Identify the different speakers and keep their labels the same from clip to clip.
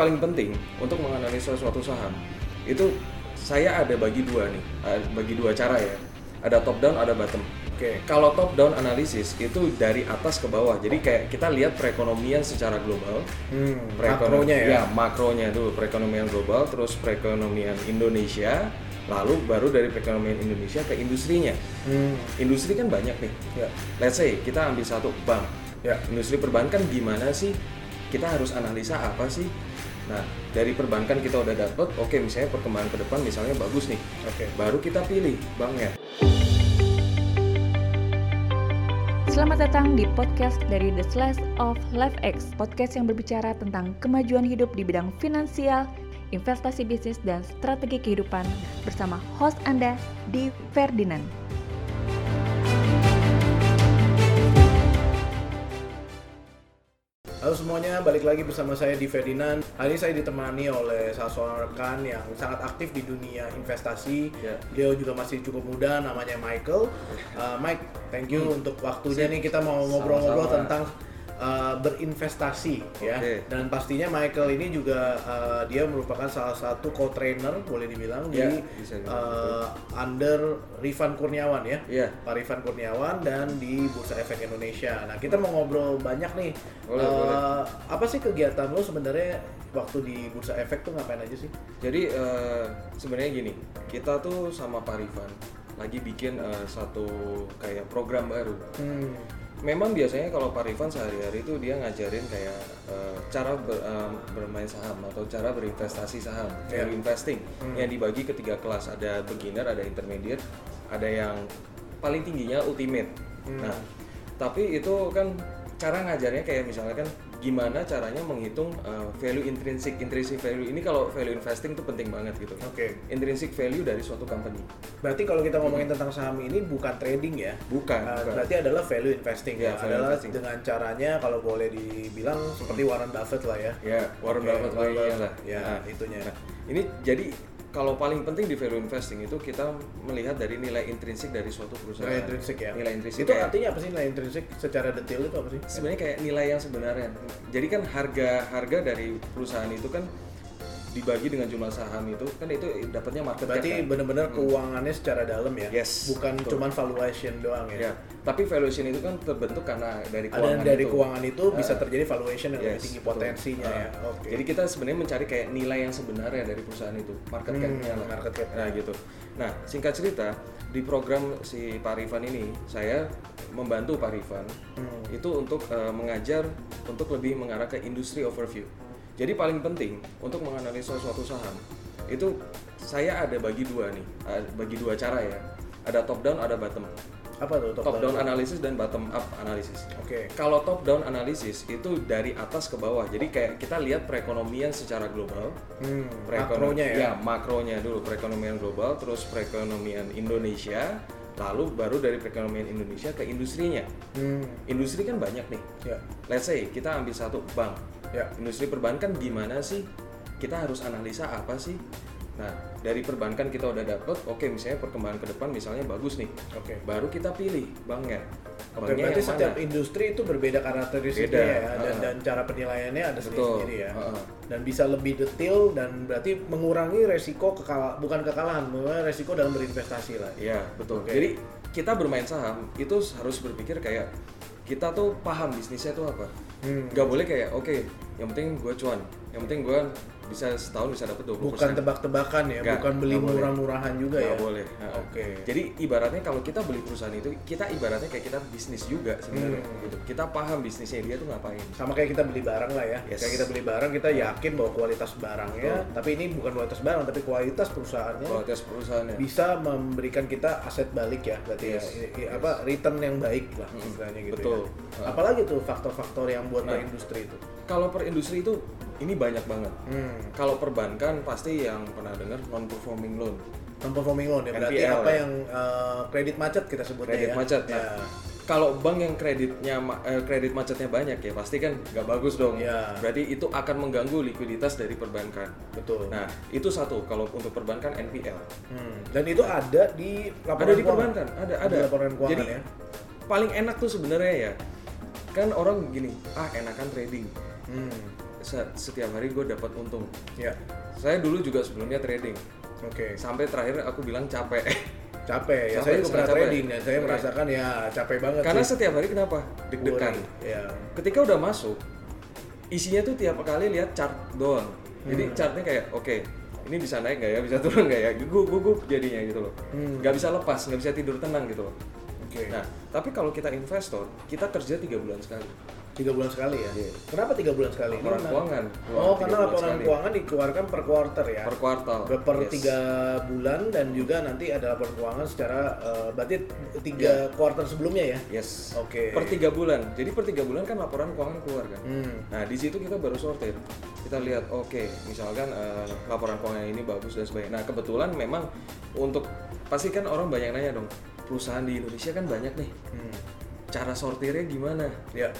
Speaker 1: paling penting untuk menganalisa suatu saham itu saya ada bagi dua nih, eh, bagi dua cara ya. Ada top down, ada bottom. Oke, kalau top down analisis itu dari atas ke bawah. Jadi kayak kita lihat perekonomian secara global.
Speaker 2: Hmm, makronya ya.
Speaker 1: makronya dulu perekonomian global, terus perekonomian Indonesia, lalu baru dari perekonomian Indonesia ke industrinya.
Speaker 2: Hmm,
Speaker 1: Industri kan banyak nih.
Speaker 2: ya.
Speaker 1: Let's say kita ambil satu bank.
Speaker 2: Ya.
Speaker 1: Industri perbankan gimana sih? Kita harus analisa apa sih? Nah, dari perbankan kita udah dapet, oke misalnya perkembangan ke depan misalnya bagus nih.
Speaker 2: Oke.
Speaker 1: Baru kita pilih banknya.
Speaker 3: Selamat datang di podcast dari The Slice of Life X, podcast yang berbicara tentang kemajuan hidup di bidang finansial, investasi bisnis, dan strategi kehidupan bersama host Anda, Di Ferdinand.
Speaker 2: Halo semuanya, balik lagi bersama saya di Ferdinand. Hari ini saya ditemani oleh salah seorang rekan yang sangat aktif di dunia investasi.
Speaker 1: Ya.
Speaker 2: Beliau juga masih cukup muda, namanya Michael. Uh, Mike, thank you untuk waktunya
Speaker 1: Sip.
Speaker 2: nih kita mau ngobrol-ngobrol tentang uh, berinvestasi ya.
Speaker 1: Oke.
Speaker 2: Dan pastinya Michael ini juga uh, dia merupakan salah satu co-trainer boleh dibilang
Speaker 1: Ya,
Speaker 2: di uh, under Rifan Kurniawan ya.
Speaker 1: Iya.
Speaker 2: Pak Rifan Kurniawan dan di Bursa Efek Indonesia. Nah, kita mau ngobrol banyak nih.
Speaker 1: Boleh,
Speaker 2: Eh,
Speaker 1: boleh.
Speaker 2: Apa sih kegiatan lo sebenarnya waktu di Bursa Efek tuh ngapain aja sih?
Speaker 1: Jadi eh, sebenarnya gini, kita tuh sama Pak Rifan lagi bikin eh, satu kayak program baru.
Speaker 2: Hmm.
Speaker 1: Memang biasanya kalau Pak Rifan sehari-hari itu dia ngajarin kayak eh, cara ber- eh, bermain saham atau cara berinvestasi saham,
Speaker 2: Iya.
Speaker 1: value investing
Speaker 2: Hmm.
Speaker 1: yang dibagi ke tiga kelas, ada beginner, ada intermediate, ada yang paling tingginya ultimate.
Speaker 2: Hmm.
Speaker 1: Nah, tapi itu kan cara ngajarnya kayak misalnya kan gimana caranya menghitung eh, value intrinsic, intrinsic value ini kalau value investing itu penting banget gitu.
Speaker 2: Oke.
Speaker 1: Intrinsic value dari suatu company.
Speaker 2: Berarti kalau kita ngomongin tentang saham ini bukan trading ya?
Speaker 1: Bukan,
Speaker 2: Uh,
Speaker 1: bukan.
Speaker 2: Berarti adalah value investing
Speaker 1: Ya,
Speaker 2: ya,
Speaker 1: value
Speaker 2: adalah
Speaker 1: investing.
Speaker 2: dengan caranya kalau boleh dibilang seperti Warren Buffett lah ya.
Speaker 1: Ya, Warren
Speaker 2: Oke,
Speaker 1: Buffett
Speaker 2: Warren
Speaker 1: way-nya
Speaker 2: Buffett.
Speaker 1: lah.
Speaker 2: Ya,
Speaker 1: Nah,
Speaker 2: itunya.
Speaker 1: Nah, ini jadi kalau paling penting di value investing itu kita melihat dari nilai intrinsik dari suatu perusahaan.
Speaker 2: Nilai intrinsik ya.
Speaker 1: Nilai intrinsik
Speaker 2: Itu
Speaker 1: kayak-
Speaker 2: artinya apa sih nilai intrinsik secara detail itu apa sih?
Speaker 1: sebenarnya kayak nilai yang sebenarnya. Jadi kan harga harga dari perusahaan itu kan dibagi dengan jumlah saham itu kan itu dapatnya market cap.
Speaker 2: Berarti
Speaker 1: kan?
Speaker 2: benar-benar keuangannya secara dalam ya.
Speaker 1: Yes,
Speaker 2: Bukan
Speaker 1: betul.
Speaker 2: cuman valuation doang ya.
Speaker 1: Ya, tapi valuation itu kan terbentuk karena dari
Speaker 2: Ada
Speaker 1: keuangan
Speaker 2: dari
Speaker 1: itu.
Speaker 2: keuangan itu bisa
Speaker 1: Ah.
Speaker 2: terjadi valuation yang lebih
Speaker 1: Yes,
Speaker 2: tinggi
Speaker 1: betul.
Speaker 2: potensinya
Speaker 1: Ah.
Speaker 2: ya. Oke.
Speaker 1: Jadi kita sebenarnya mencari kayak nilai yang sebenarnya dari perusahaan itu, market
Speaker 2: Hmm,
Speaker 1: cap-nya lah.
Speaker 2: market cap.
Speaker 1: Nah, gitu. Nah, singkat cerita, di program si Pak Rifan ini, saya membantu Pak Rifan
Speaker 2: Hmm.
Speaker 1: itu untuk eh, mengajar untuk lebih mengarah ke industri overview. Jadi paling penting untuk menganalisa suatu saham itu saya ada bagi dua nih, bagi dua cara ya. Ada top down, ada bottom.
Speaker 2: apa tuh
Speaker 1: Top down analisis dan bottom up analisis.
Speaker 2: Oke.
Speaker 1: Kalau top down analisis itu dari atas ke bawah. Jadi kayak kita lihat perekonomian secara global.
Speaker 2: Hmm, makronya ya.
Speaker 1: makronya dulu perekonomian global, terus perekonomian Indonesia, lalu baru dari perekonomian Indonesia ke industrinya.
Speaker 2: Hmm,
Speaker 1: Industri kan banyak nih.
Speaker 2: ya.
Speaker 1: Let's say kita ambil satu bank.
Speaker 2: Ya.
Speaker 1: Industri perbankan gimana sih? Kita harus analisa apa sih? Nah, dari perbankan kita udah dapet, oke misalnya perkembangan ke depan misalnya bagus nih.
Speaker 2: Oke.
Speaker 1: Baru kita pilih banknya.
Speaker 2: Oke,
Speaker 1: Banknya
Speaker 2: berarti setiap
Speaker 1: mana?
Speaker 2: industri itu berbeda karakteristiknya ya, dan,
Speaker 1: ha-ha.
Speaker 2: dan cara penilaiannya ada sendiri-sendiri ya.
Speaker 1: ha-ha.
Speaker 2: Dan bisa lebih detail dan berarti mengurangi resiko kekalahan, bukan kekalahan, mengurangi resiko dalam berinvestasi lah.
Speaker 1: Iya betul.
Speaker 2: Oke.
Speaker 1: Jadi kita bermain saham itu harus berpikir kayak kita tuh paham bisnisnya tuh apa.
Speaker 2: Hmm.
Speaker 1: Gak boleh kayak oke, yang penting gue cuan, yang penting gue bisa setahun bisa dapet 20%.
Speaker 2: Bukan tebak-tebakan ya,
Speaker 1: Nggak,
Speaker 2: bukan beli murah-murahan juga
Speaker 1: Nggak
Speaker 2: ya.
Speaker 1: boleh.
Speaker 2: Oke.
Speaker 1: Jadi ibaratnya kalau kita beli perusahaan itu, kita ibaratnya kayak kita bisnis juga sebenarnya.
Speaker 2: Hmm.
Speaker 1: Gitu. Kita paham bisnisnya dia tuh ngapain.
Speaker 2: sama kayak kita beli barang lah ya.
Speaker 1: Yes.
Speaker 2: Kayak kita beli barang kita yakin bahwa kualitas barangnya, tapi ini bukan kualitas barang tapi kualitas perusahaannya
Speaker 1: Kualitas perusahaannya.
Speaker 2: bisa memberikan kita aset balik ya berarti
Speaker 1: Yes.
Speaker 2: ya I- i- apa return yang baik lah
Speaker 1: Mm-mm.
Speaker 2: istilahnya gitu
Speaker 1: Betul.
Speaker 2: ya. Apalagi tuh faktor-faktor yang buat
Speaker 1: Nah.
Speaker 2: industri itu.
Speaker 1: Kalau per industri itu ini banyak banget.
Speaker 2: Hmm.
Speaker 1: Kalau perbankan pasti yang pernah dengar non performing loan.
Speaker 2: Non performing loan ya berarti
Speaker 1: NPL,
Speaker 2: apa
Speaker 1: ya.
Speaker 2: yang eh, kredit macet kita sebutnya
Speaker 1: kredit
Speaker 2: ya.
Speaker 1: macet.
Speaker 2: Ya.
Speaker 1: Nah, kalau bank yang kreditnya ma- eh, kredit macetnya banyak ya pasti kan nggak bagus dong.
Speaker 2: Iya.
Speaker 1: Berarti itu akan mengganggu likuiditas dari perbankan.
Speaker 2: Betul.
Speaker 1: Nah itu satu kalau untuk perbankan NPL.
Speaker 2: Hmm. Dan itu ada di laporan
Speaker 1: ada di
Speaker 2: keuangan?
Speaker 1: perbankan, ada ada.
Speaker 2: Di laporan keuangan
Speaker 1: Jadi
Speaker 2: ya.
Speaker 1: paling enak tuh sebenarnya ya kan orang gini ah enakan trading.
Speaker 2: Hmm.
Speaker 1: se- setiap hari gue dapat untung.
Speaker 2: Ya.
Speaker 1: Saya dulu juga sebelumnya trading.
Speaker 2: Oke.
Speaker 1: Sampai terakhir aku bilang capek.
Speaker 2: Capek ya.
Speaker 1: Capek,
Speaker 2: saya juga pernah
Speaker 1: capek.
Speaker 2: trading dan saya
Speaker 1: Oke.
Speaker 2: merasakan ya capek banget
Speaker 1: Karena
Speaker 2: sih.
Speaker 1: setiap hari kenapa? Deg-degan.
Speaker 2: Ya.
Speaker 1: Ketika udah masuk, isinya tuh tiap kali lihat chart doang. Jadi
Speaker 2: Hmm.
Speaker 1: chartnya kayak oke, ini bisa naik nggak ya, bisa turun nggak ya, gugup gugup jadinya gitu loh.
Speaker 2: Hmm.
Speaker 1: Nggak bisa lepas, nggak bisa tidur tenang gitu loh.
Speaker 2: Oke.
Speaker 1: Nah, tapi kalau kita investor, kita kerja tiga bulan sekali.
Speaker 2: Tiga bulan sekali ya.
Speaker 1: Iya.
Speaker 2: Kenapa tiga bulan sekali? Ini
Speaker 1: Laporan
Speaker 2: menarik.
Speaker 1: keuangan.
Speaker 2: Oh,
Speaker 1: keluar
Speaker 2: karena
Speaker 1: tiga bulan
Speaker 2: laporan
Speaker 1: sekali.
Speaker 2: keuangan dikeluarkan per quarter ya.
Speaker 1: per kuartal.
Speaker 2: per
Speaker 1: Yes.
Speaker 2: tiga bulan dan juga nanti ada laporan keuangan secara eh, berarti tiga quarter sebelumnya ya.
Speaker 1: Yes.
Speaker 2: Oke.
Speaker 1: Per tiga bulan. Jadi per tiga bulan kan laporan keuangan keluar kan.
Speaker 2: Hmm.
Speaker 1: Nah di situ kita baru sortir. Kita lihat, oke, misalkan eh, laporan keuangan ini bagus dan sebagainya. Nah kebetulan memang untuk pasti kan orang banyak nanya dong, perusahaan di Indonesia kan banyak nih.
Speaker 2: Hmm.
Speaker 1: Cara sortirnya gimana?
Speaker 2: Ya.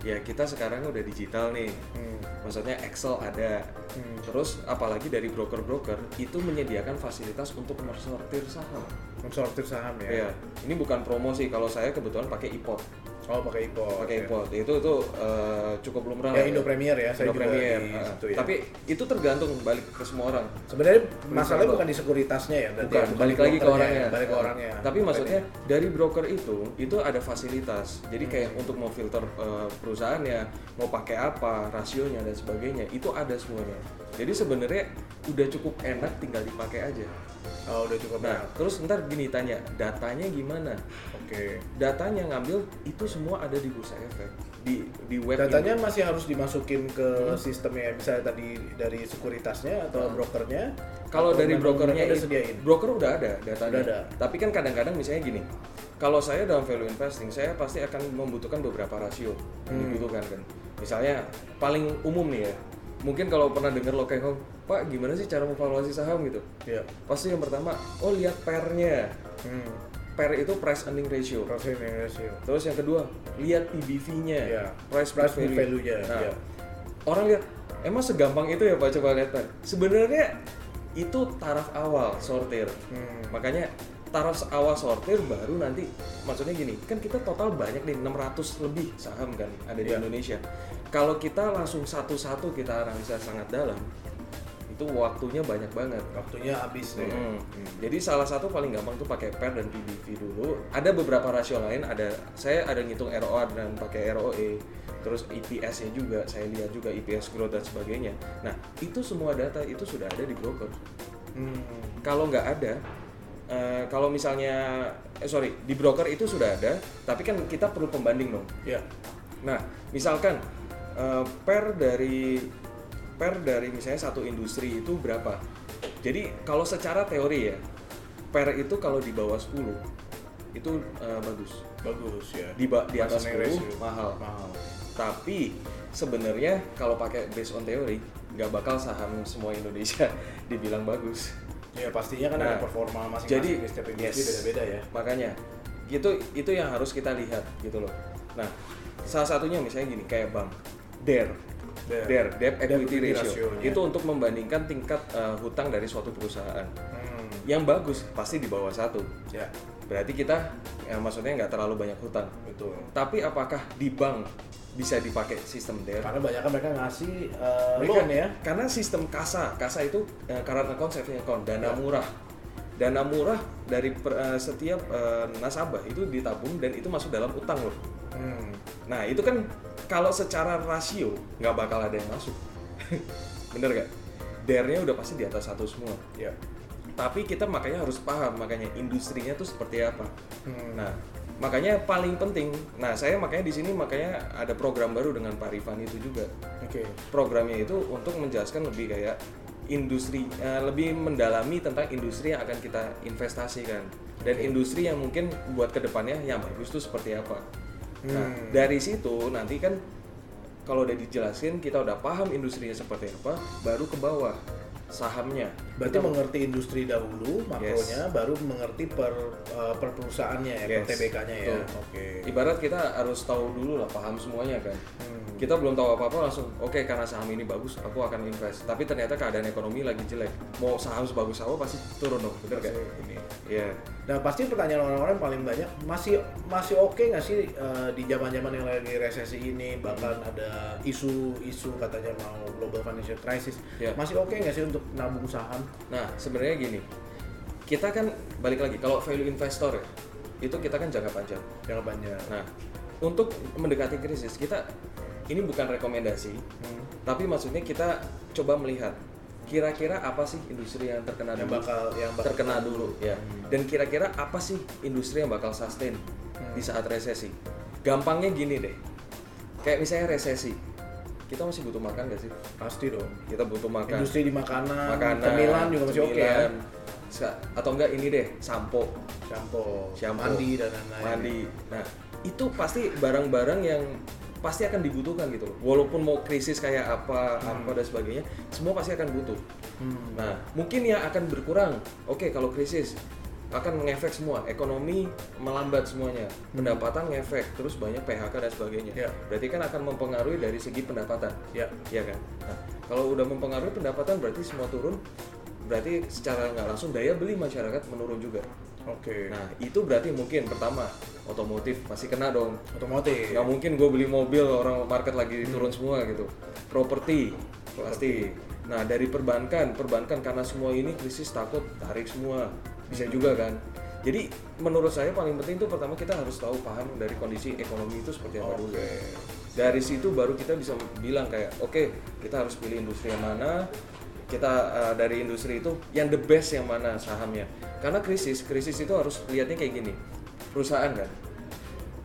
Speaker 1: Ya kita sekarang udah digital nih.
Speaker 2: Hmm.
Speaker 1: Maksudnya Excel ada.
Speaker 2: Hmm.
Speaker 1: Terus apalagi dari broker-broker itu menyediakan fasilitas untuk mensortir saham.
Speaker 2: Mensortir saham ya.
Speaker 1: Iya. Ini bukan promosi. Kalau saya kebetulan pakai iPod.
Speaker 2: Oh, pakai IPO.
Speaker 1: pakai
Speaker 2: ya.
Speaker 1: iPod itu itu eh, cukup lumrah
Speaker 2: Ya,
Speaker 1: lah
Speaker 2: Indo Premier ya, saya
Speaker 1: Indo
Speaker 2: juga
Speaker 1: Premier,
Speaker 2: di
Speaker 1: ah.
Speaker 2: situ ya.
Speaker 1: tapi itu tergantung balik ke semua orang
Speaker 2: Sebenarnya masalahnya bukan di sekuritasnya ya, berarti
Speaker 1: bukan
Speaker 2: ya,
Speaker 1: balik lagi ke orangnya
Speaker 2: ya, balik ke
Speaker 1: Ah.
Speaker 2: orangnya.
Speaker 1: tapi maksudnya
Speaker 2: ya.
Speaker 1: dari broker itu itu ada fasilitas jadi
Speaker 2: Hmm.
Speaker 1: kayak untuk mau filter eh, perusahaannya mau pakai apa rasionya dan sebagainya itu ada semuanya jadi sebenarnya udah cukup enak tinggal dipakai aja
Speaker 2: Oh, udah cukup
Speaker 1: nah
Speaker 2: ya.
Speaker 1: terus ntar gini tanya datanya gimana
Speaker 2: Oke.
Speaker 1: datanya ngambil itu semua ada di bursa efek di di web
Speaker 2: Datanya
Speaker 1: Indo.
Speaker 2: masih harus dimasukin ke sistemnya misalnya tadi dari sekuritasnya atau
Speaker 1: Hmm.
Speaker 2: brokernya.
Speaker 1: Kalau dari brokernya itu-
Speaker 2: sediain.
Speaker 1: broker udah ada datanya.
Speaker 2: Udah ada.
Speaker 1: Tapi kan kadang-kadang misalnya gini, kalau saya dalam value investing, saya pasti akan membutuhkan beberapa rasio yang
Speaker 2: Hmm.
Speaker 1: dibutuhkan kan. Misalnya paling umum nih ya, mungkin kalau pernah dengar lo kayak Pak gimana sih cara memvaluasi saham gitu?
Speaker 2: Iya.
Speaker 1: Pasti yang pertama, oh lihat pairnya.
Speaker 2: Hmm.
Speaker 1: Pair itu price earning ratio.
Speaker 2: Profit and ratio.
Speaker 1: Terus yang kedua, lihat PBV-nya,
Speaker 2: Iya.
Speaker 1: price
Speaker 2: Price
Speaker 1: book value.
Speaker 2: value-nya,
Speaker 1: Nah,
Speaker 2: iya.
Speaker 1: Orang lihat, emang segampang itu ya Pak coba lihat. Sebenarnya itu taraf awal sortir.
Speaker 2: Hmm.
Speaker 1: Makanya taraf awal sortir baru nanti maksudnya gini, kan kita total banyak nih 600 lebih saham kan ada di
Speaker 2: Iya.
Speaker 1: Indonesia. Kalau kita langsung satu-satu kita analisa sangat dalam, itu waktunya banyak banget.
Speaker 2: Waktunya habis deh.
Speaker 1: Hmm. Jadi salah satu paling gampang tuh pakai PER dan PBV dulu. Ada beberapa rasio lain, ada saya ada ngitung ROA dan pakai ROE, terus EPS-nya juga, saya lihat juga EPS growth dan sebagainya. Nah, itu semua data itu sudah ada di broker.
Speaker 2: Hmm.
Speaker 1: Kalau nggak ada, eh, kalau misalnya, eh sorry, di broker itu sudah ada, tapi kan kita perlu pembanding dong.
Speaker 2: Ya.
Speaker 1: Nah, misalkan eh, per dari per dari misalnya satu industri itu berapa? Jadi kalau secara teori ya, per itu kalau di bawah 10 itu eh, bagus.
Speaker 2: Bagus ya.
Speaker 1: Di ba- di atas
Speaker 2: Price earning
Speaker 1: 10
Speaker 2: ratio.
Speaker 1: mahal.
Speaker 2: Mahal.
Speaker 1: Tapi sebenarnya kalau pakai based on teori nggak bakal saham semua Indonesia dibilang bagus.
Speaker 2: Ya pastinya kan
Speaker 1: Nah,
Speaker 2: ada performa masing-masing
Speaker 1: jadi,
Speaker 2: di setiap industri
Speaker 1: yes.
Speaker 2: beda-beda ya.
Speaker 1: Makanya itu itu yang harus kita lihat gitu loh. Nah, salah satunya misalnya gini kayak bank DER.
Speaker 2: DER.
Speaker 1: Debt equity, ratio.
Speaker 2: ratio-nya.
Speaker 1: Itu untuk membandingkan tingkat uh, hutang dari suatu perusahaan.
Speaker 2: Hmm.
Speaker 1: Yang bagus pasti di bawah satu.
Speaker 2: Ya,
Speaker 1: Berarti kita ya maksudnya nggak terlalu banyak hutang.
Speaker 2: betul.
Speaker 1: Tapi apakah di bank bisa dipakai sistem DER?
Speaker 2: Karena banyak kan mereka ngasih uh,
Speaker 1: Mereka-
Speaker 2: loan ya.
Speaker 1: Karena sistem kasa, kasa itu uh, current account, saving account, dana
Speaker 2: Ya.
Speaker 1: murah. Dana murah dari per- uh, setiap uh, nasabah itu ditabung dan itu masuk dalam utang loh.
Speaker 2: Hmm.
Speaker 1: Nah itu kan kalau secara rasio nggak bakal ada yang masuk, bener gak? DER-nya udah pasti di atas satu semua.
Speaker 2: Ya.
Speaker 1: Tapi kita makanya harus paham makanya industrinya tuh seperti apa.
Speaker 2: Hmm.
Speaker 1: Nah makanya paling penting. Nah saya makanya di sini makanya ada program baru dengan Pak Rifan itu juga.
Speaker 2: Oke.
Speaker 1: Programnya itu untuk menjelaskan lebih kayak industri, eh, lebih mendalami tentang industri yang akan kita investasikan dan
Speaker 2: Oke.
Speaker 1: industri yang mungkin buat ke depannya yang bagus tuh seperti apa. Nah,
Speaker 2: Hmm.
Speaker 1: dari situ nanti kan kalau udah dijelasin kita udah paham industrinya seperti apa, baru ke bawah sahamnya.
Speaker 2: Berarti
Speaker 1: Kita-
Speaker 2: mengerti industri dahulu makronya, baru mengerti per uh, per perusahaannya ya, per
Speaker 1: Yes,
Speaker 2: TBK-nya ya. Oke.
Speaker 1: ibarat kita harus tahu dulu lah, paham semuanya kan.
Speaker 2: Hmm.
Speaker 1: kita belum tahu apa-apa langsung oke karena saham ini bagus aku akan invest tapi ternyata keadaan ekonomi lagi jelek mau saham sebagus apa pasti turun dong bener?
Speaker 2: Pasti ini.
Speaker 1: Iya
Speaker 2: Nah pasti pertanyaan orang-orang paling banyak masih masih oke nggak sih eh, di zaman-zaman yang lagi resesi ini bahkan ada isu-isu katanya mau global financial crisis
Speaker 1: Ya.
Speaker 2: masih oke nggak sih untuk nabung saham?
Speaker 1: Nah sebenarnya gini kita kan balik lagi kalau value investor ya itu kita kan jangka panjang
Speaker 2: Jangka panjang.
Speaker 1: nah untuk mendekati krisis kita ini bukan rekomendasi
Speaker 2: Hmm.
Speaker 1: tapi maksudnya kita coba melihat kira-kira apa sih industri yang terkena
Speaker 2: Yang
Speaker 1: dulu
Speaker 2: bakal yang bakal
Speaker 1: terkena dulu ya
Speaker 2: Hmm.
Speaker 1: dan kira-kira apa sih industri yang bakal sustain
Speaker 2: Hmm.
Speaker 1: di saat resesi gampangnya gini deh kayak misalnya resesi kita masih butuh makan gak sih
Speaker 2: pasti dong.
Speaker 1: kita butuh makan
Speaker 2: Industri di makanan,
Speaker 1: makanan
Speaker 2: cemilan juga masih oke ya.
Speaker 1: cemilan. Sa- atau enggak ini deh sampo
Speaker 2: Shampoo,
Speaker 1: Shampoo.
Speaker 2: mandi dan lain-lain.
Speaker 1: mandi nah itu pasti barang-barang yang pasti akan dibutuhkan gitu loh walaupun mau krisis kayak apa apa dan sebagainya semua pasti akan butuh
Speaker 2: Hmm.
Speaker 1: nah mungkin ya akan berkurang oke kalau krisis akan mengefek semua ekonomi melambat semuanya pendapatan ngefek terus banyak PHK dan sebagainya
Speaker 2: Ya.
Speaker 1: berarti kan akan mempengaruhi dari segi pendapatan
Speaker 2: Ya.
Speaker 1: Iya kan nah, kalau udah mempengaruhi pendapatan berarti semua turun berarti secara nggak langsung daya beli masyarakat menurun juga
Speaker 2: Oke.
Speaker 1: Nah, itu berarti mungkin pertama otomotif masih kena dong.
Speaker 2: Otomotif.
Speaker 1: Nggak mungkin gue beli mobil orang market lagi turun semua gitu. Properti pasti. Nah, dari perbankan, perbankan karena semua ini krisis takut tarik semua. Bisa juga kan. Jadi menurut saya paling penting itu pertama kita harus tahu paham dari kondisi ekonomi itu seperti apa dulu. Dari situ baru kita bisa bilang kayak oke, kita harus pilih industri yang mana, kita uh, dari industri itu yang the best yang mana sahamnya. Karena krisis krisis itu harus lihatnya kayak gini. Perusahaan kan?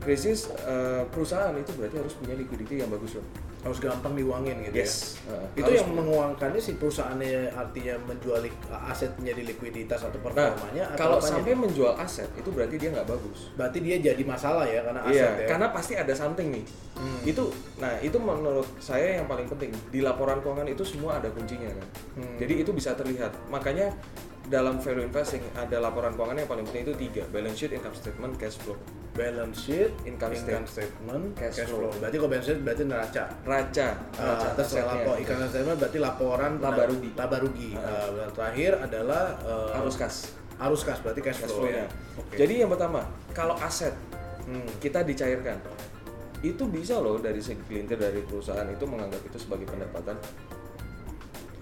Speaker 1: Krisis uh, perusahaan itu berarti harus punya liquidity yang bagus loh
Speaker 2: Harus gampang diuangin gitu
Speaker 1: yes
Speaker 2: ya.
Speaker 1: Uh,
Speaker 2: Itu yang menguangkannya si perusahaannya artinya menjual aset menjadi likuiditas atau
Speaker 1: nah
Speaker 2: performanya atau
Speaker 1: kalau
Speaker 2: apanya?
Speaker 1: sampai menjual aset itu berarti dia nggak bagus
Speaker 2: berarti dia jadi masalah ya karena aset
Speaker 1: Iya,
Speaker 2: ya.
Speaker 1: karena pasti ada something nih.
Speaker 2: Hmm.
Speaker 1: Itu, nah itu menurut saya yang paling penting di laporan keuangan itu semua ada kuncinya kan.
Speaker 2: Hmm.
Speaker 1: Jadi itu bisa terlihat. Makanya dalam value investing ada laporan keuangan yang paling penting itu tiga: balance sheet, income statement, cash flow.
Speaker 2: balance sheet,
Speaker 1: Income
Speaker 2: statement,
Speaker 1: cash
Speaker 2: cash,
Speaker 1: flow.
Speaker 2: flow. Berarti kalau balance sheet berarti neraca.
Speaker 1: Raca, raca
Speaker 2: Uh, terus lapor income statement berarti laporan
Speaker 1: Laba rugi.
Speaker 2: Laba rugi.
Speaker 1: Ah.
Speaker 2: Uh, terakhir adalah uh,
Speaker 1: arus kas,
Speaker 2: arus kas berarti cash,
Speaker 1: cash
Speaker 2: flow.
Speaker 1: flow-nya.
Speaker 2: ya. Oke.
Speaker 1: Jadi yang pertama, kalau aset
Speaker 2: Hmm.
Speaker 1: kita dicairkan, itu bisa loh dari segi pelintir dari perusahaan itu menganggap itu sebagai pendapatan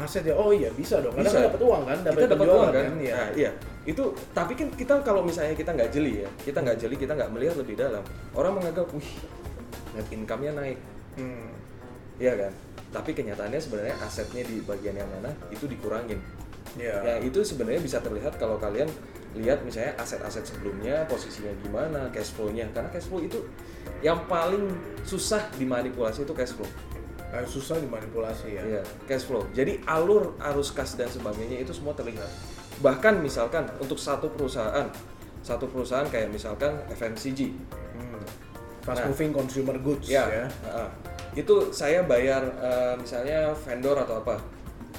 Speaker 2: aset ya. Oh iya bisa dong. Karena
Speaker 1: Bisa.
Speaker 2: kan dapat uang kan, dapat
Speaker 1: kita dapat uang kan,
Speaker 2: Iya.
Speaker 1: Nah, iya itu tapi kan kita kalau misalnya kita nggak jeli ya kita nggak jeli kita nggak melihat lebih dalam orang menganggap wih net income-nya naik
Speaker 2: Hmm.
Speaker 1: Iya kan tapi kenyataannya sebenarnya asetnya di bagian yang mana itu dikurangin
Speaker 2: Iya.
Speaker 1: ya itu sebenarnya bisa terlihat kalau kalian lihat misalnya aset-aset sebelumnya posisinya gimana cash flow-nya karena cash flow itu yang paling susah dimanipulasi itu cash flow
Speaker 2: Kayak susah dimanipulasi ya.
Speaker 1: Iya, cash flow. Jadi alur arus kas dan sebagainya itu semua terlihat. Bahkan misalkan untuk satu perusahaan, satu perusahaan kayak misalkan FMCG,
Speaker 2: Hmm. Fast
Speaker 1: Nah.
Speaker 2: moving consumer goods
Speaker 1: ya,
Speaker 2: ya.
Speaker 1: heeh. itu saya bayar eh, misalnya vendor atau apa,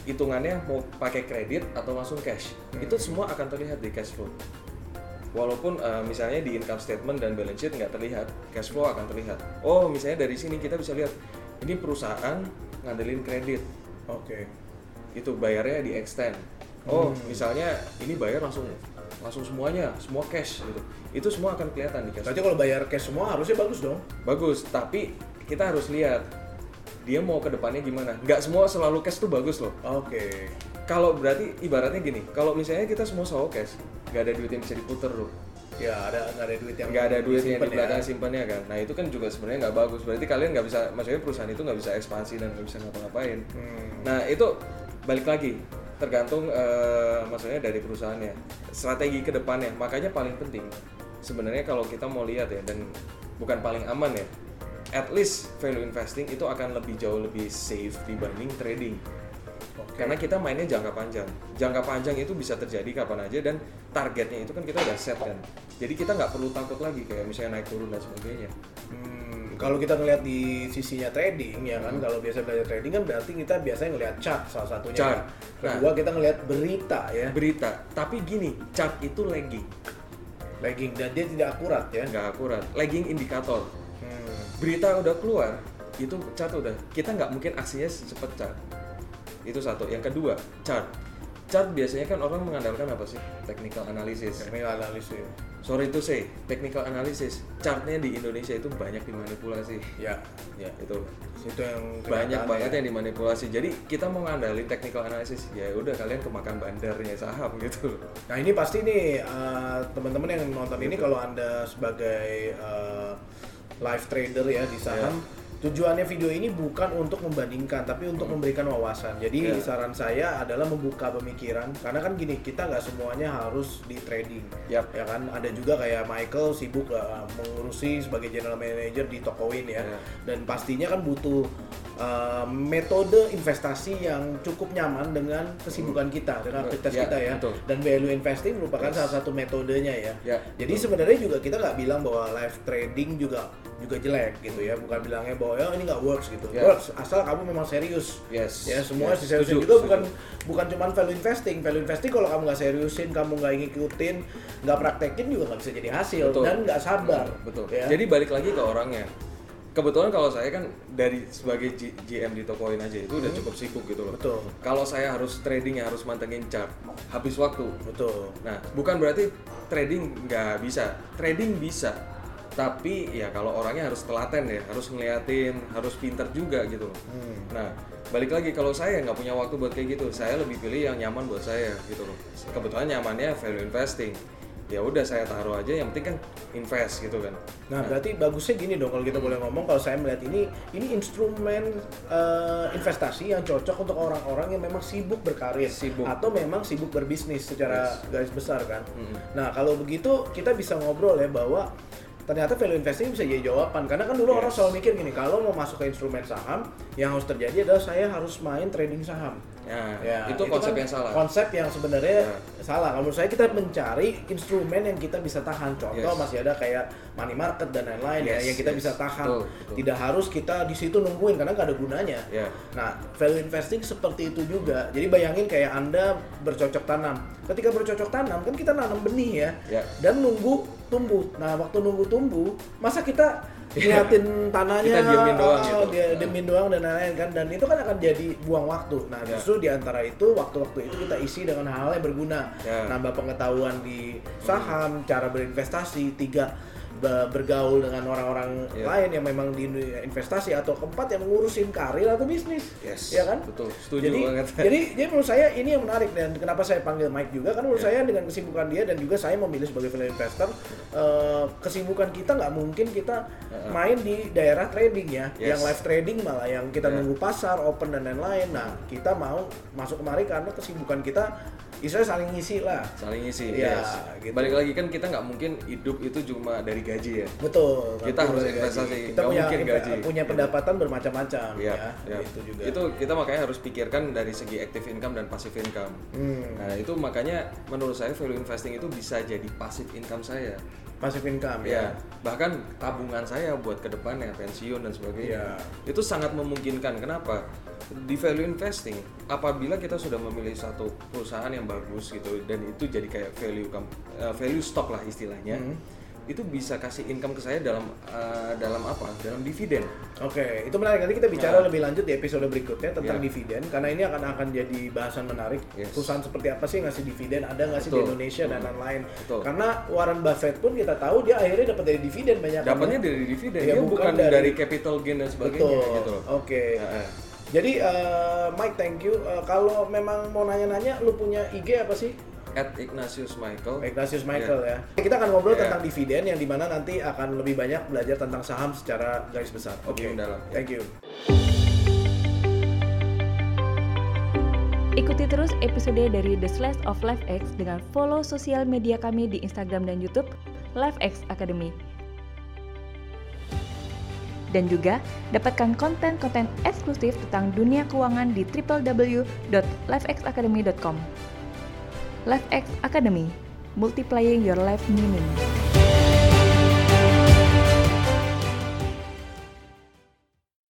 Speaker 1: hitungannya mau pakai kredit atau langsung cash, itu semua akan terlihat di cash flow. Walaupun eh, misalnya di income statement dan balance sheet nggak terlihat, cash flow akan terlihat. Oh, misalnya dari sini kita bisa lihat ini perusahaan ngandelin kredit,
Speaker 2: Oke.
Speaker 1: itu bayarnya di extend. Oh, misalnya ini bayar langsung langsung semuanya, semua cash gitu. Itu semua akan kelihatan di cash.
Speaker 2: Berarti kalau bayar cash semua harusnya bagus dong.
Speaker 1: Bagus, tapi kita harus lihat dia mau ke depannya gimana. Nggak semua selalu cash tuh bagus loh.
Speaker 2: Oke.
Speaker 1: Kalau berarti ibaratnya gini, kalau misalnya kita semua selalu cash, nggak ada duit yang bisa diputer loh.
Speaker 2: Ya ada nggak ada duit yang
Speaker 1: Nggak ada duit yang di belakang
Speaker 2: ya.
Speaker 1: simpannya kan. Nah itu kan juga sebenarnya nggak bagus. Berarti kalian nggak bisa, maksudnya perusahaan itu nggak bisa ekspansi dan nggak bisa ngapa-ngapain.
Speaker 2: Hmm.
Speaker 1: Nah itu balik lagi tergantung eh, maksudnya dari perusahaannya strategi ke depannya makanya paling penting sebenarnya kalau kita mau lihat ya dan bukan paling aman ya at least value investing itu akan lebih jauh lebih safe dibanding trading
Speaker 2: Oke.
Speaker 1: karena kita mainnya jangka panjang jangka panjang itu bisa terjadi kapan aja dan targetnya itu kan kita udah set kan jadi kita nggak perlu takut lagi kayak misalnya naik turun dan sebagainya
Speaker 2: Hmm, kalau kita ngelihat di sisinya trading ya kan, kalau biasa belajar trading kan berarti kita biasanya ngelihat chart salah satunya.
Speaker 1: Chart.
Speaker 2: kan. Kedua kita ngelihat berita ya,
Speaker 1: berita tapi gini chart itu lagging
Speaker 2: lagging dan dia tidak akurat ya.
Speaker 1: nggak akurat lagging indikator
Speaker 2: Hmm.
Speaker 1: berita udah keluar itu chart udah kita nggak mungkin aksinya secepat chart itu satu. Yang kedua chart. Chart biasanya kan orang mengandalkan apa sih? Technical analysis.
Speaker 2: Technical analisis.
Speaker 1: sorry to say technical analysis. Chartnya di Indonesia itu banyak dimanipulasi.
Speaker 2: Ya, ya.
Speaker 1: itu.
Speaker 2: Itu yang
Speaker 1: banyak banget
Speaker 2: ya.
Speaker 1: yang dimanipulasi. Jadi kita mau ngandalin technical analysis ya udah kalian kemakan bandarnya saham gitu.
Speaker 2: Nah ini pasti nih eh, teman-teman yang nonton ini kalau anda sebagai eh, live trader ya di saham tujuannya video ini bukan untuk membandingkan tapi untuk memberikan wawasan. Jadi
Speaker 1: Ya.
Speaker 2: saran saya adalah membuka pemikiran karena kan gini kita nggak semuanya harus di trading.
Speaker 1: Yap.
Speaker 2: Ya kan ada juga kayak Michael sibuk eh, mengurusi sebagai general manager di Tokoin ya.
Speaker 1: Ya.
Speaker 2: Dan pastinya kan butuh eh, metode investasi yang cukup nyaman dengan kesibukan kita dengan aktivitas
Speaker 1: Ya,
Speaker 2: kita ya.
Speaker 1: betul.
Speaker 2: Dan value investing merupakan
Speaker 1: Yes.
Speaker 2: salah satu metodenya ya.
Speaker 1: Ya,
Speaker 2: Jadi sebenarnya juga kita nggak bilang bahwa live trading juga juga jelek gitu ya, bukan bilangnya bahwa ya ini nggak works gitu.
Speaker 1: Ya.
Speaker 2: Works asal kamu memang serius.
Speaker 1: yes
Speaker 2: Ya semua
Speaker 1: yes.
Speaker 2: juga
Speaker 1: setuju.
Speaker 2: bukan bukan cuman value investing. Value investing kalau kamu nggak seriusin, kamu nggak ngikutin, nggak praktekin juga nggak bisa jadi hasil
Speaker 1: Betul.
Speaker 2: dan nggak sabar.
Speaker 1: Hmm, betul
Speaker 2: Ya.
Speaker 1: jadi balik lagi ke orangnya kebetulan kalau saya kan dari sebagai G- GM di Tokoin aja itu udah cukup sibuk gitu loh
Speaker 2: Hmm. Betul.
Speaker 1: kalau saya harus trading ya harus mantengin chart habis waktu
Speaker 2: Betul.
Speaker 1: nah bukan berarti trading nggak bisa trading bisa tapi ya kalau orangnya harus telaten ya harus ngeliatin harus pinter juga gitu loh
Speaker 2: Hmm.
Speaker 1: nah balik lagi kalau saya nggak punya waktu buat kayak gitu saya lebih pilih yang nyaman buat saya gitu loh kebetulan nyamannya value investing ya udah saya taruh aja yang penting kan invest gitu kan
Speaker 2: Nah, berarti bagusnya gini dong kalau kita boleh ngomong kalau saya melihat ini ini instrumen eh, investasi yang cocok untuk orang-orang yang memang sibuk berkarir
Speaker 1: Sibuk.
Speaker 2: atau memang sibuk berbisnis secara
Speaker 1: Yes.
Speaker 2: garis besar kan.
Speaker 1: Mm-mm.
Speaker 2: Nah, kalau begitu kita bisa ngobrol ya bahwa ternyata value investing bisa jadi jawaban karena kan dulu orang
Speaker 1: Yes.
Speaker 2: selalu mikir gini kalau mau masuk ke instrumen saham yang harus terjadi adalah saya harus main trading saham.
Speaker 1: Nah,
Speaker 2: Ya,
Speaker 1: itu konsep
Speaker 2: kan
Speaker 1: yang salah.
Speaker 2: Konsep yang sebenarnya
Speaker 1: Ya.
Speaker 2: salah. Kalau menurut saya kita mencari instrumen yang kita bisa tahan. Contoh
Speaker 1: Yes.
Speaker 2: masih ada kayak money market dan lain-lain ya
Speaker 1: Yes,
Speaker 2: yang kita
Speaker 1: yes.
Speaker 2: bisa tahan.
Speaker 1: Betul, betul.
Speaker 2: Tidak harus kita di situ nungguin karena nggak ada gunanya.
Speaker 1: Ya.
Speaker 2: Nah, value investing seperti itu juga. Jadi bayangin kayak Anda bercocok tanam. Ketika bercocok tanam kan kita nanam benih ya.
Speaker 1: Ya.
Speaker 2: Dan nunggu tumbuh. Nah, waktu nunggu tumbuh, masa kita liatin tanahnya
Speaker 1: Kita diemin doang
Speaker 2: ah,
Speaker 1: gitu.
Speaker 2: dia diemin doang dan lain-lain kan dan itu kan akan jadi buang waktu. Nah,
Speaker 1: Ya.
Speaker 2: justru di antara itu waktu-waktu itu kita isi dengan hal-hal yang berguna.
Speaker 1: Ya.
Speaker 2: Nambah pengetahuan di saham, cara berinvestasi, tiga bergaul dengan orang-orang
Speaker 1: Ya.
Speaker 2: lain yang memang di investasi atau keempat yang ngurusin karir atau bisnis.
Speaker 1: Yes.
Speaker 2: Ya kan?
Speaker 1: Betul. Setuju
Speaker 2: jadi,
Speaker 1: banget.
Speaker 2: Jadi, jadi menurut saya ini yang menarik dan kenapa saya panggil Mike juga karena menurut
Speaker 1: Ya.
Speaker 2: saya dengan kesibukan dia dan juga saya memilih sebagai value investor eh, kesibukan kita nggak mungkin kita main di daerah trading ya,
Speaker 1: Yes.
Speaker 2: yang live trading malah yang kita
Speaker 1: Ya.
Speaker 2: nunggu pasar open dan lain-lain. Nah kita mau masuk kemari karena kesibukan kita istilahnya saling ngisi lah.
Speaker 1: Saling isi.
Speaker 2: Iya,
Speaker 1: yes.
Speaker 2: gitu.
Speaker 1: Balik lagi kan kita nggak mungkin hidup itu cuma dari gaji ya.
Speaker 2: Betul.
Speaker 1: Kita harus investasi,
Speaker 2: gaji. Kita punya
Speaker 1: mungkin gaji.
Speaker 2: punya pendapatan bermacam-macam
Speaker 1: Iya,
Speaker 2: ya.
Speaker 1: iya.
Speaker 2: Itu juga.
Speaker 1: Itu kita makanya harus pikirkan dari segi active income dan passive income.
Speaker 2: Hmm.
Speaker 1: Nah, itu makanya menurut saya value investing itu bisa jadi passive income saya.
Speaker 2: Passive income
Speaker 1: Ya,
Speaker 2: ya.
Speaker 1: bahkan tabungan saya buat ke depannya pensiun dan sebagainya.
Speaker 2: Iya.
Speaker 1: Itu sangat memungkinkan. Kenapa? Di value investing, apabila kita sudah memilih satu perusahaan yang bagus gitu dan itu jadi kayak value eh, value stock lah istilahnya.
Speaker 2: Hmm.
Speaker 1: Itu bisa kasih income ke saya dalam eh, dalam apa? Dalam dividen.
Speaker 2: Oke, itu menarik. Nanti kita bicara
Speaker 1: Nah.
Speaker 2: lebih lanjut di episode berikutnya tentang
Speaker 1: Iya.
Speaker 2: dividen karena ini akan akan jadi bahasan menarik.
Speaker 1: Yes.
Speaker 2: Perusahaan seperti apa sih yang ngasih dividen? Ada nggak sih di
Speaker 1: Betul.
Speaker 2: Indonesia dan
Speaker 1: Hmm.
Speaker 2: lain-lain?
Speaker 1: Betul.
Speaker 2: Karena Warren Buffett pun kita tahu dia akhirnya dapat dari dividen banyak.
Speaker 1: Dapatnya
Speaker 2: ya?
Speaker 1: dari dividen,
Speaker 2: Iya,
Speaker 1: dia
Speaker 2: bukan
Speaker 1: bukan,
Speaker 2: dari-
Speaker 1: dari, capital gain dan sebagainya
Speaker 2: Betul.
Speaker 1: gitu.
Speaker 2: Oke.
Speaker 1: Ya, eh.
Speaker 2: Jadi eh, Mike, thank you. Eh, kalau memang mau nanya-nanya, lu punya IG apa sih?
Speaker 1: At Ignatius Michael.
Speaker 2: Ignatius Michael ya. Kita akan ngobrol
Speaker 1: Iya.
Speaker 2: tentang dividen yang di mana nanti akan lebih banyak belajar tentang saham secara garis besar. Oke.
Speaker 1: Lebih mendalam.
Speaker 2: Thank you.
Speaker 3: Ikuti terus episode dari The Slash of LiveX dengan follow sosial media kami di Instagram dan YouTube LiveX Academy. Dan juga dapatkan konten-konten eksklusif tentang dunia keuangan di www.livexacademy.com. LiveX Academy, multiplying your life meaning.